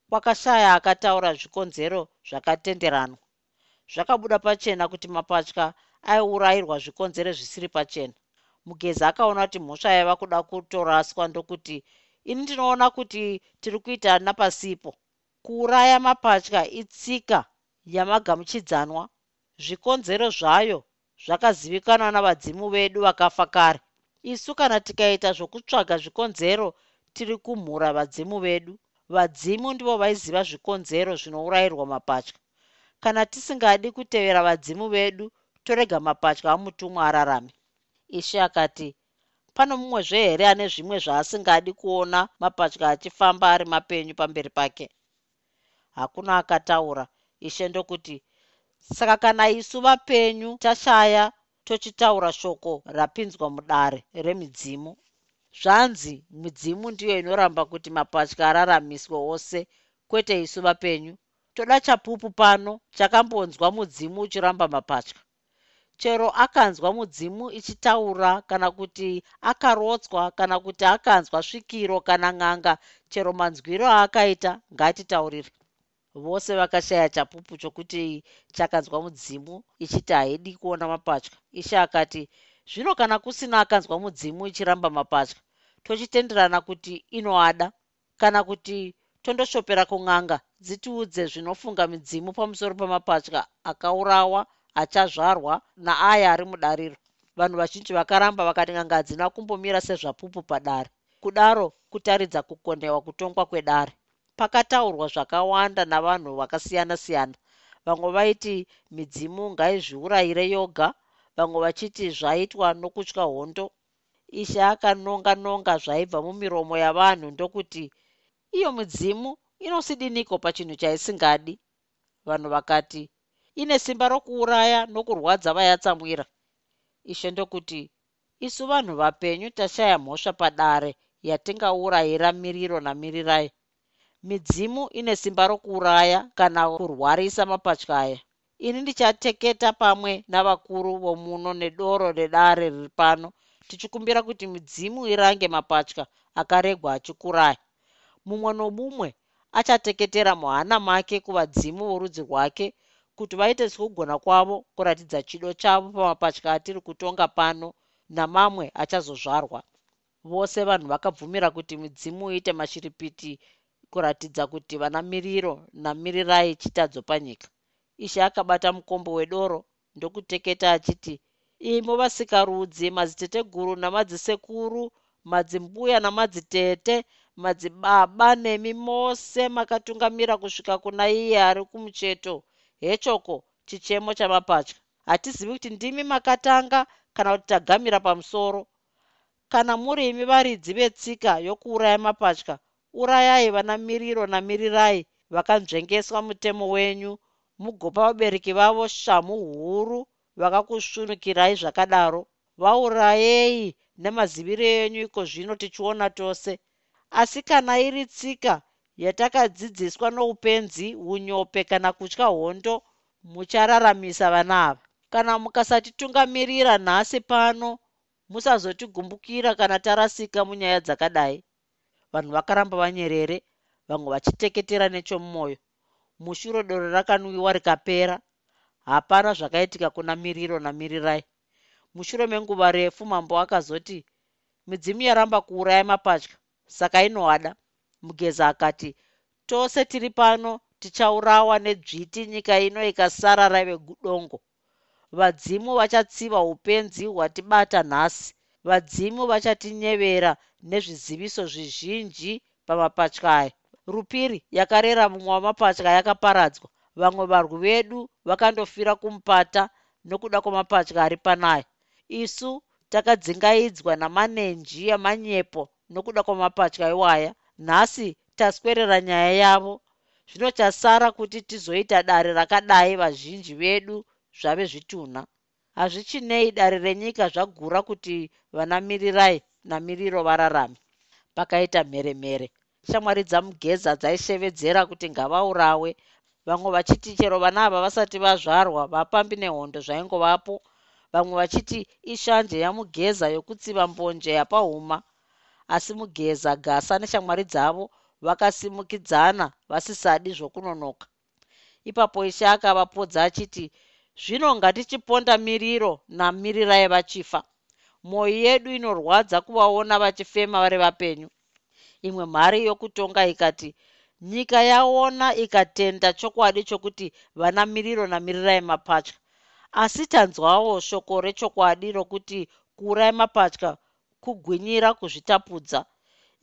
B: Kwakashaya akataura zvikonzero zvakatenderanwa. Zvakabuda pachena kuti mapatya aiurayirwa zvikonzero zvisiri pachena. Mugezi akaona kuti mhosva yaiva kuda kutoraswa ndokuti ini ndinoona kuti tiri kuita napasipo kuuraya mapatya itsika yamagamuchidzanwa zvikonzero zvayo zvakazivikanwa navadzimu vedu vakafa kare. Isu kana tikaita zvokutsvaga zvikonzero tiri kumhura vadzimu vedu. Vadzimu ndivo vaiziva zvikonzero zvinourayirwa mapatya. Kana tisingadi kutevera vadzimu vedu torega mapatya amutumwa ararame. Ishe akati pano mumwezve here ane zvimwe zvaasingadi kuona mapatya achifamba ari mapenyu pamberi pake hakuna akataura. Ishe ndokuti saka kana isu vapenyu tashaya tochitaura shoko rapinzwa mudare remidzimu zvanzi midzimu ndiyo inoramba kuti mapatya araramiswe ose kwete isu vapenyu toda chapupu pano chakambonzwa mudzimu uchiramba mapatya. Chero akanzwa mudzimu ichitaura kana kuti akarotswa kana kuti akanzwa svikiro kana n'anga chero manzwiro aakaita ngaatitaurire vose vakashaya chapupu chokuti chakanzwa mudzimu ichiti haidi kuona mapatya. Ishe akati zvino kana kusina akanzwa mudzimu ichiramba mapatya tochitenderana kuti inoada. Kana kuti tondoshopera kun'anga dzitiudze zvinofunga midzimu pamusoro pemapatya akaurawa achazvarwa naaya ari mudariro. Vanhu vazhinji vakaramba vakati n'anga hadzina kumbomira sezvapupu padare. Kudaro kutaridza kukondewa kutongwa kwedare pakataurwa zvakawanda navanhu vakasiyana-siyana. Vamwe vaiti midzimu ngaizviurayire yoga vamwe vachiti zvaitwa nokutya hondo. Ishe akanonga-nonga zvaibva mumiromo yavanhu ndokuti iyo midzimu inosidiniko pachinhu chaisingadi? Vanhu vakati ine simba rokuuraya nokurwadza vayatsamwira. Ishe ndokuti isu vanhu vapenyu tashaya mhosva padare yatingaurayira miriro namirirai midzimu ine simba rokuuraya kana kurwarisa mapatyaya. Ini ndichateketa pamwe navakuru vomuno nedoro redare riri pano tichikumbira kuti midzimu irange mapatya akaregwa achikuraya mumwe nomumwe achateketera muhana make kuvadzimu vorudzi rwake kuti vaite sekugona kwavo kuratidza chido chavo pamapatya atiri kutonga pano namamwe achazozvarwa. Vose vanhu vakabvumira kuti midzimu iite mashiripiti kuratidza kuti vana miriro namirirai chitadzo panyika. Ishe akabata mukombo wedoro ndokuteketa achiti imo vasikarudzi madziteteguru namadzisekuru madzimbuya namadzitete madzibaba nemi mose makatungamira kusvika kuna iye ari kumucheto. Hechoko chichemo chamapatya hatizivi kuti ndimi makatanga kana kuti tagamira pamusoro? Kana muri imi varidzi vetsika yokuuraya mapatya urayai vana miriro namirirai vakanzvengeswa mutemo wenyu. Mugopa vabereki vavo shamu huru vakakusvunukirai zvakadaro. Vaurayei nemaziviro enyu iko zvino tichiona tose. Asi kana iri tsika yatakadzidziswa noupenzi unyope kana kutya hondo muchararamisa vana ava. Kana mukasatitungamirira nhasi pano musazotigumbukira kana tarasika munyaya dzakadai vanhu vakaramba vanyerere vamwe vachiteketera nechomumwoyo mushure doro rakanwiwa rikapera hapana zvakaitika kuna miriro namirirai. Mushure menguva refu mambo akazoti midzimu yaramba kuuraya mapatya. Saka inoada. Mugeza akati tose tiri pano tichaurawa nedzviti nyika ino ikasara raive dongo. Vadzimu vachatsiva upenzi hwatibata nhasi. Vadzimu vachatinyevera nezviziviso zvizhinji pamapatya aya rupiri yakarera mumwe wamapatya yakaparadzwa. Vamwe varwi vedu vakandofira kumupata nokuda kwamapatya ari panaya isu takadzingaidzwa namanenji amanyepo nokuda kwamapatya iwaya nhasi taswerera nyaya yavo. Zvino chasara kuti tizoita dare rakadai vazhinji vedu zvave zvitunha. Hazvichinei dare renyika zvagura kuti vanamirirai namiriro vararame pakaita mheremhere. Shamwari dzamugeza dzaishevedzera kuti ngavaurawe. Vamwe vachiti chero vana ava vasati vazvarwa vapambi nehondo zvaingovapo. Vamwe vachiti ishanje yamugeza yokutsiva mbonje yapahuma. Asi mugeza gasa neshamwari dzavo vakasimukidzana vasisadi zvokunonoka. Ipapo ishe akavapodza achiti zvino ngatichiponda miriro namirirai vachifa mwoyo yedu inorwadza kuvaona vachifema vari vapenyu. Imwe mhari yokutonga ikati nyika yaona ikatenda chokwadi chokuti vana miriro namirirai mapatya. Asi tanzwawo shoko rechokwadi rokuti kuurai mapatya kugwinyira kuzvitapudza.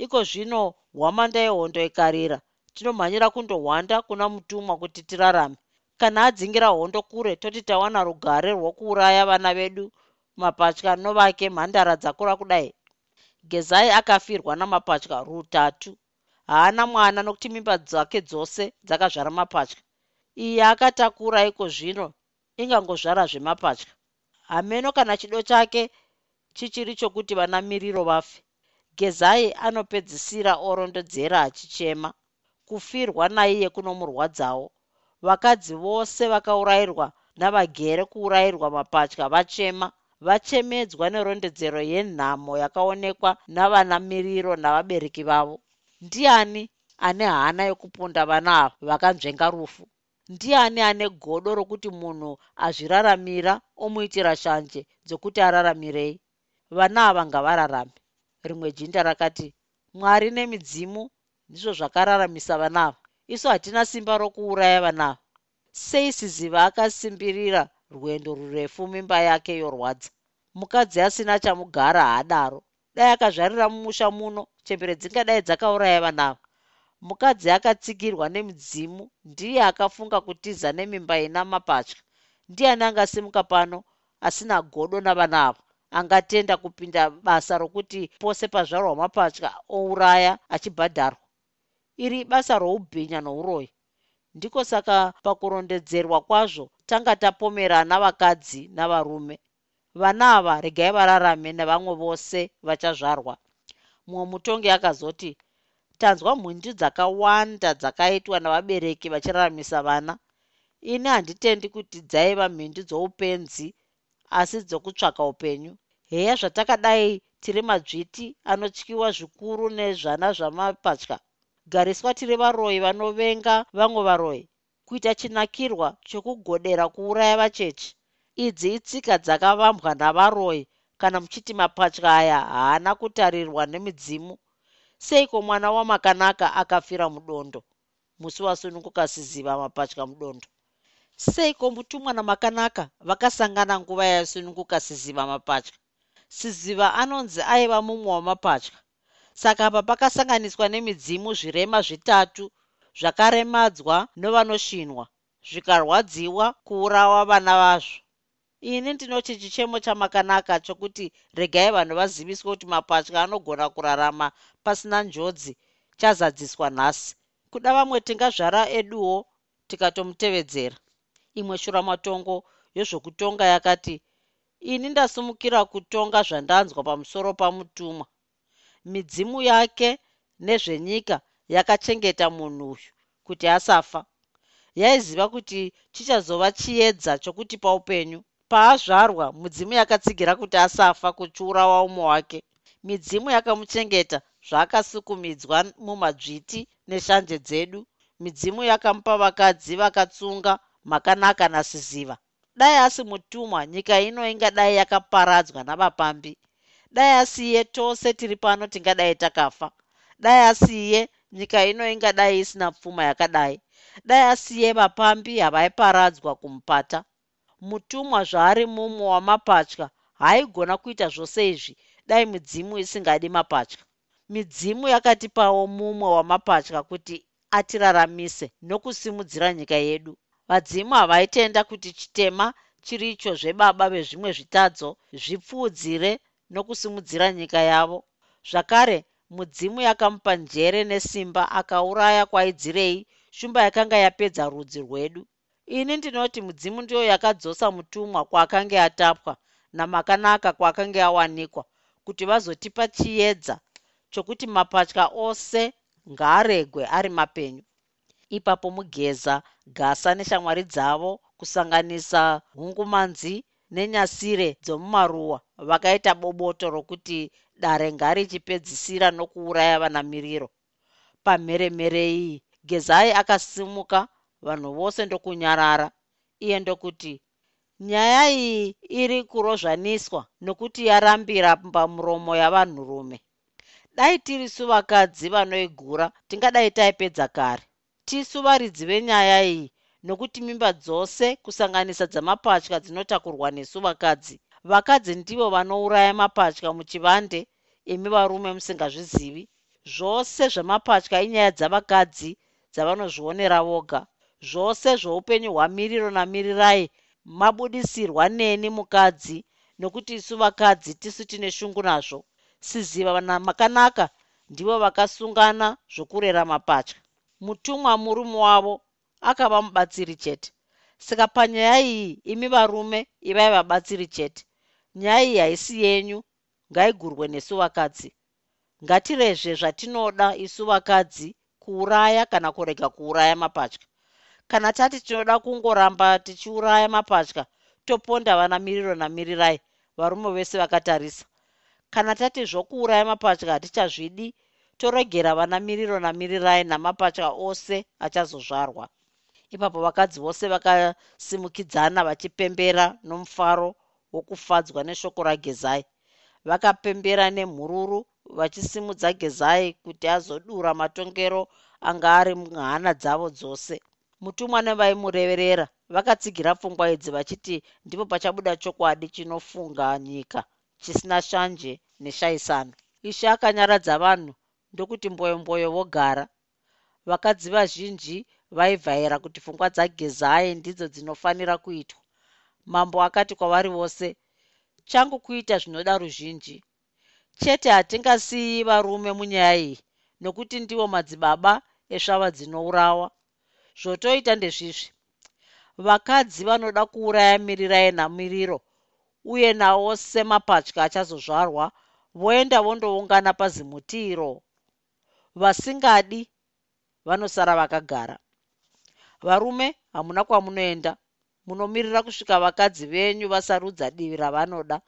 B: Iko zvino hwamanda yehondo ikarira. Tinomhanyira kundohwanda kuna mutumwa kuti tirarame. Kana adzingira hondo kure toti tawana rugare rwokuuraya vana vedu mapatya novake mhandara dzakura kudai. Gezai akafirwa namapatya rutatu. Haana mwana nokuti mimba dzake dzose dzakazvara mapatya. Iye akatakura iko zvino ingangozvara zvemapatya. Hameno kana chido chake chichiri chokuti vana miriro vafe. Gezai anopedzisira orondodzera achichema. Kufirwa naiye kunomurwadzawo. Vakadzi vose vakaurayirwa navagere kuurayirwa mapatya vachema vachemedzwa nerondedzero yenhamo yakaonekwa navana miriro navabereki vavo. Ndiani ane hana yokupunda vana ava vakanzvenga rufu? Ndiani ane godo rokuti munhu azviraramira omuitira shanje dzokuti araramirei? Vana ava ngavararame. Rimwe jinda rakati mwari nemidzimu ndizvo zvakararamisa vana ava. Isu hatina simba rokuuraya vana ava. Sei siziva akasimbirira rwendo rurefu mimba yake yorwadza. Mukadzi asina chamugara haadaro. Dai akazvarira mumusha muno chembere dzingadai dzakauraya vana ava. Mukadzi akatsikirwa nemidzimu ndiye akafunga kutiza nemimba ina mapatya. Ndiani angasimuka pano asina godo navana ava. Angatenda kupinda basa rokuti pose pazvarwa mapatya ouraya achibhadharwa. Iri basa roubhinya nouroyi ndiko saka pakurondedzerwa kwazvo tanga tapomerana vakadzi navarume. Vana ava regai vararame nevamwe vose vachazvarwa. Mumwe mutongi akazoti tanzwa mhundi dzakawanda dzakaitwa navabereki vachiraramisa vana. Ini handitendi kuti dzaiva mhindu dzoupenzi asi dzokutsvaka upenyu. Heya zvatakadai tiri madzviti anotyiwa zvikuru nezvana zvamapatya gariswa tiri varoyi vanovenga vamwe varoyi kuita chinakirwa chokugodera kuuraya vachechi. Idzi itsika dzakavambwa navaroyi kana muchiti mapatya aya haana kutarirwa nemidzimu. Seiko mwana wamakanaka akafira mudondo? Musi wasununguka siziva mapatya mudondo. Seiko mutumwa namakanaka vakasangana nguva yaisununguka siziva mapatya? Siziva anonzi aiva mumwe wamapatya saka apa pakasanganiswa nemidzimu zvirema zvitatu zvakaremadzwa novanoshinwa zvikarwadziwa kuurawa vana vazvo. Ini ndinoti chichemo chamakanaka chokuti regai vanhu vaziviswe kuti mapatya anogona kurarama pasina njodzi chazadziswa nhasi. Kuda vamwe tingazvara eduwo tikatomutevedzera. Imwe shuramatongo yezvokutonga yakati ini ndasumukira kutonga zvandanzwa pamusoro pamutumwa midzimu yake nezvenyika yakachengeta munhu uyu kuti asafa. Yaiziva kuti chichazova chiedza chokutipa upenyu paazvarwa mudzimu yakatsigira kuti asafa kuchiurawa umwe wake midzimu yakamuchengeta zvaakasukumidzwa mumadzviti neshanje dzedu. Midzimu yakamupa vakadzi vakatsunga makanaka nasiziva. Dai asi mutumwa nyika ino ingadai yakaparadzwa navapambi dai asiye tose tiri pano tingadai takafa. Dai asiye nyika ino ingadai isina pfuma yakadai. Dai asiye vapambi havaiparadzwa kumupata. Mutumwa zvaari mumwe wamapatya haaigona kuita zvose izvi. Dai midzimu isingadi mapatya. Midzimu yakatipawo mumwe wamapatya kuti atiraramise nokusimudzira nyika yedu. Vadzimu havaitenda kuti chitema chiricho zvebaba vezvimwe zvitadzo zvipfuudzire nokusimudzira nyika yavo. Zvakare mudzimu yakamupa njere nesimba akauraya kwaidzirei shumba yakanga yapedza rudzi rwedu. Ini ndinoti mudzimu ndiyo yakadzosa mutumwa kwaakanga atapwa namakanaka kwaakanga awanikwa kuti vazotipa chiedza chokuti mapatya ose ngaaregwe ari mapenyu. Ipapo mugeza gasa neshamwari dzavo kusanganisa hungumanzi nenyasire dzomumaruwa vakaita boboto rokuti dare ngarichipedzisira nokuuraya vana miriro pamheremhere iyi gezai akasimuka vanhu vose ndokunyarara. Iye ndokuti nyaya iyi iri kurozvaniswa nokuti yarambira pamuromo yavanhurume. Dai tiri suvakadzi vanoigura tingadai taipedza kare. Tisu varidzi venyaya iyi nokuti mimba dzose kusanganisa dzamapatya dzinotakurwa nesu vakadzi. Vakadzi ndivo vanouraya mapatya muchivande imi varume musingazvizivi. Zvose zvamapatya inyaya dzavakadzi dzavanozvionera voga. Zvose zvoupenyu hwamiriro namirirai mabudisirwa neni mukadzi nokuti isu vakadzi tisu tine shungu nazvo. Siziva namakanaka ndivo vakasungana zvokurera mapatya. Mutumwa murume wavo akava mubatsiri chete. Saka panyaya iyi imi varume ivai vabatsiri chete. Nyaya iyi haisi yenyu ngaigurwe nesu vakadzi. Ngatirezve zvatinoda isu vakadzi kuuraya kana kurega kuuraya mapatya. Kana tati tinoda kungoramba tichiuraya mapatya toponda vana miriro namirirai varume vese vakatarisa. Kana tati zvokuuraya mapatya hatichazvidi toregera vana miriro namirirai namapatya ose achazozvarwa ipapo vakadzi vose vakasimukidzana vachipembera nomufaro wokufadzwa neshoko ragezai. Vakapembera nemhururu vachisimudza gezai kuti azodura matongero anga ari muhana dzavo dzose. Mutumwa nevaimureverera vakatsigira pfungwa idzi vachiti ndipo pachabuda chokwadi chinofunga nyika chisina shanje neshaisano ishe akanyaradza vanhu ndokuti mboyomboyo vogara. Vakadzi vazhinji vaivhaira kuti pfungwa dzagezai ndidzo dzinofanira kuitwa. Mambo akati kwavari vose changu kuita zvinoda ruzhinji. Chete hatingasiyi varume munyaya iyi nokuti ndivo madzibaba esvava dzinourawa. Zvotoita ndezvizvi. Vakadzi vanoda kuuraya mirirai namiriro uye nawo semapatya achazozvarwa voenda vondoungana pazimutiro. Vasingadi vanosara vakagara varume hamuna kwamunoenda. Munomirira kusvika vakadzi venyu vasarudza divi ravanoda.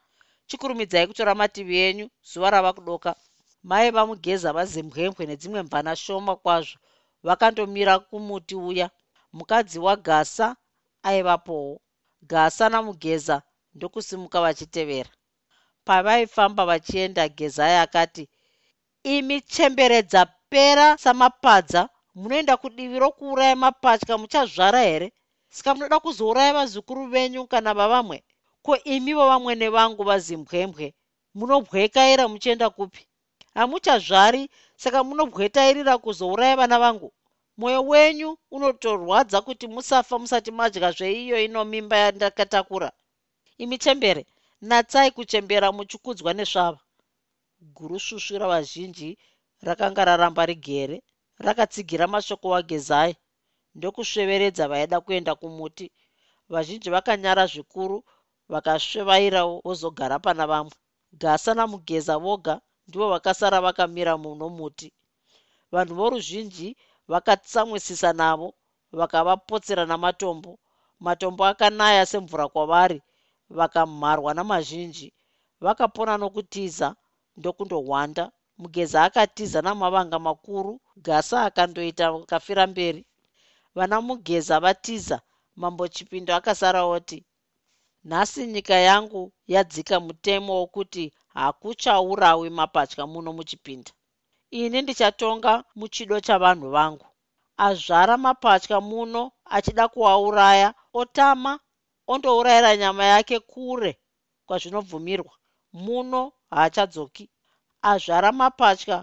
B: Chikurumidzai kutora mativi enyu zuva rava kudoka mai vamugeza vazimbwembwe nedzimwe mvana shoma kwazvo. Vakandomira kumuti uya. Mukadzi wagasa aivapowo. Gasa namugeza ndokusimuka vachitevera. Pavaifamba vachienda gezai akati imi chemberedza pera samapadza munoenda kudivi rokuuraya mapatya muchazvara here? Saka munoda kuzouraya vazukuru venyu kana vavamwe? Ko imivo vamwene vangu vazimbwembwe? Munobwekaira muchienda kupi? Hamuchazvari saka munobwetairira kuzouraya vana vangu? Mwoyo wenyu unotorwadza kuti musafa musati madya zveiyo ino mimba yandakatakura. Imi chembere natsai kuchembera muchikudzwa nesvava. Gurusvusvu ravazhinji rakanga raramba rigere rakatsigira mashoko wagezai. Ndokusveveredza vaida kuenda kumuti. Vazhinji vakanyara zvikuru vakasvevaira vozogara pana vamwe. Gasa namugeza voga ndivo vakasara vakamira muno muti. Vanhu voruzhinji vakatsamwisisa navo vakavapotsera namatombo. Matombo akanaya semvura kwavari vakamharwa namazhinji. Vakapona nokutiza ndokundohwanda mugeza akatiza namavanga makuru gasa akandoita kafira mberi. Vana mugeza vatiza mambo chipindo akasara oti nhasi nyika yangu yadzika mutemo wokuti hakuchaurawi mapatya muno muchipinda ini ndichatonga muchido chavanhu vangu. Azvara mapatya muno achida kuauraya otama ondourayira nyama yake kure kwazvinobvumirwa. Muno haachadzoki azvara mapatya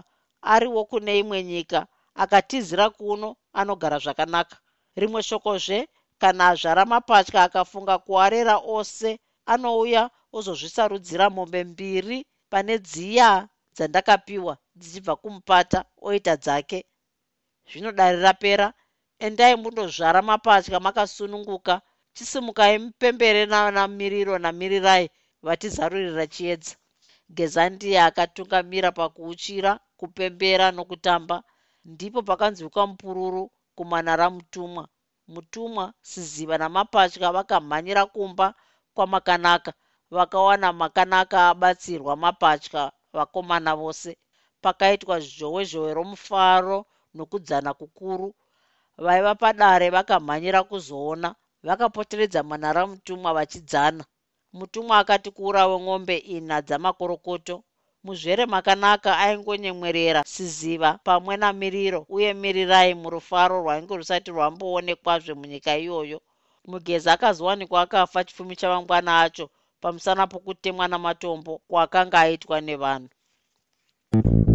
B: ariwo kune imwe nyika akatizira kuno anogara zvakanaka. Rimwe shokozve kana azvara mapatya akafunga kuarera ose anouya ozozvisarudzira mombe mbiri pane dziya dzandakapiwa dzichibva kumupata oita dzake. Zvinodari rapera endai mundozvara mapatya makasununguka chisimukai mupembere nanamiriro namirirai vatizarurira chiedza gezandiye akatungamira pakuuchira kupembera nokutamba ndipo pakanzwikwa mupururu kumanara mutumwa mutumwa siziva namapatya vakamhanyira kumba kwamakanaka vakawana makanaka abatsirwa mapatya vakomana vose. Pakaitwa zhowe zhowe romufaro nokudzana kukuru vaiva padare vakamhanyira kuzoona vakapoteredza manhara mutumwa vachidzana mutumwa akati kuurawe ng'ombe ina dzamakorokoto muzvere makanaka aingonyemwerera. Siziva pamwe namiriro uye mirirai murufaro rwainge rusati rwamboonekwazve munyika iyoyo. Mugezi akazowanikwa akafa chipfumi chavangwana acho pamusana pokutemwa namatombo kwakanga aitwa nevanhu.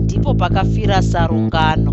B: Ndipo pakafira sarungano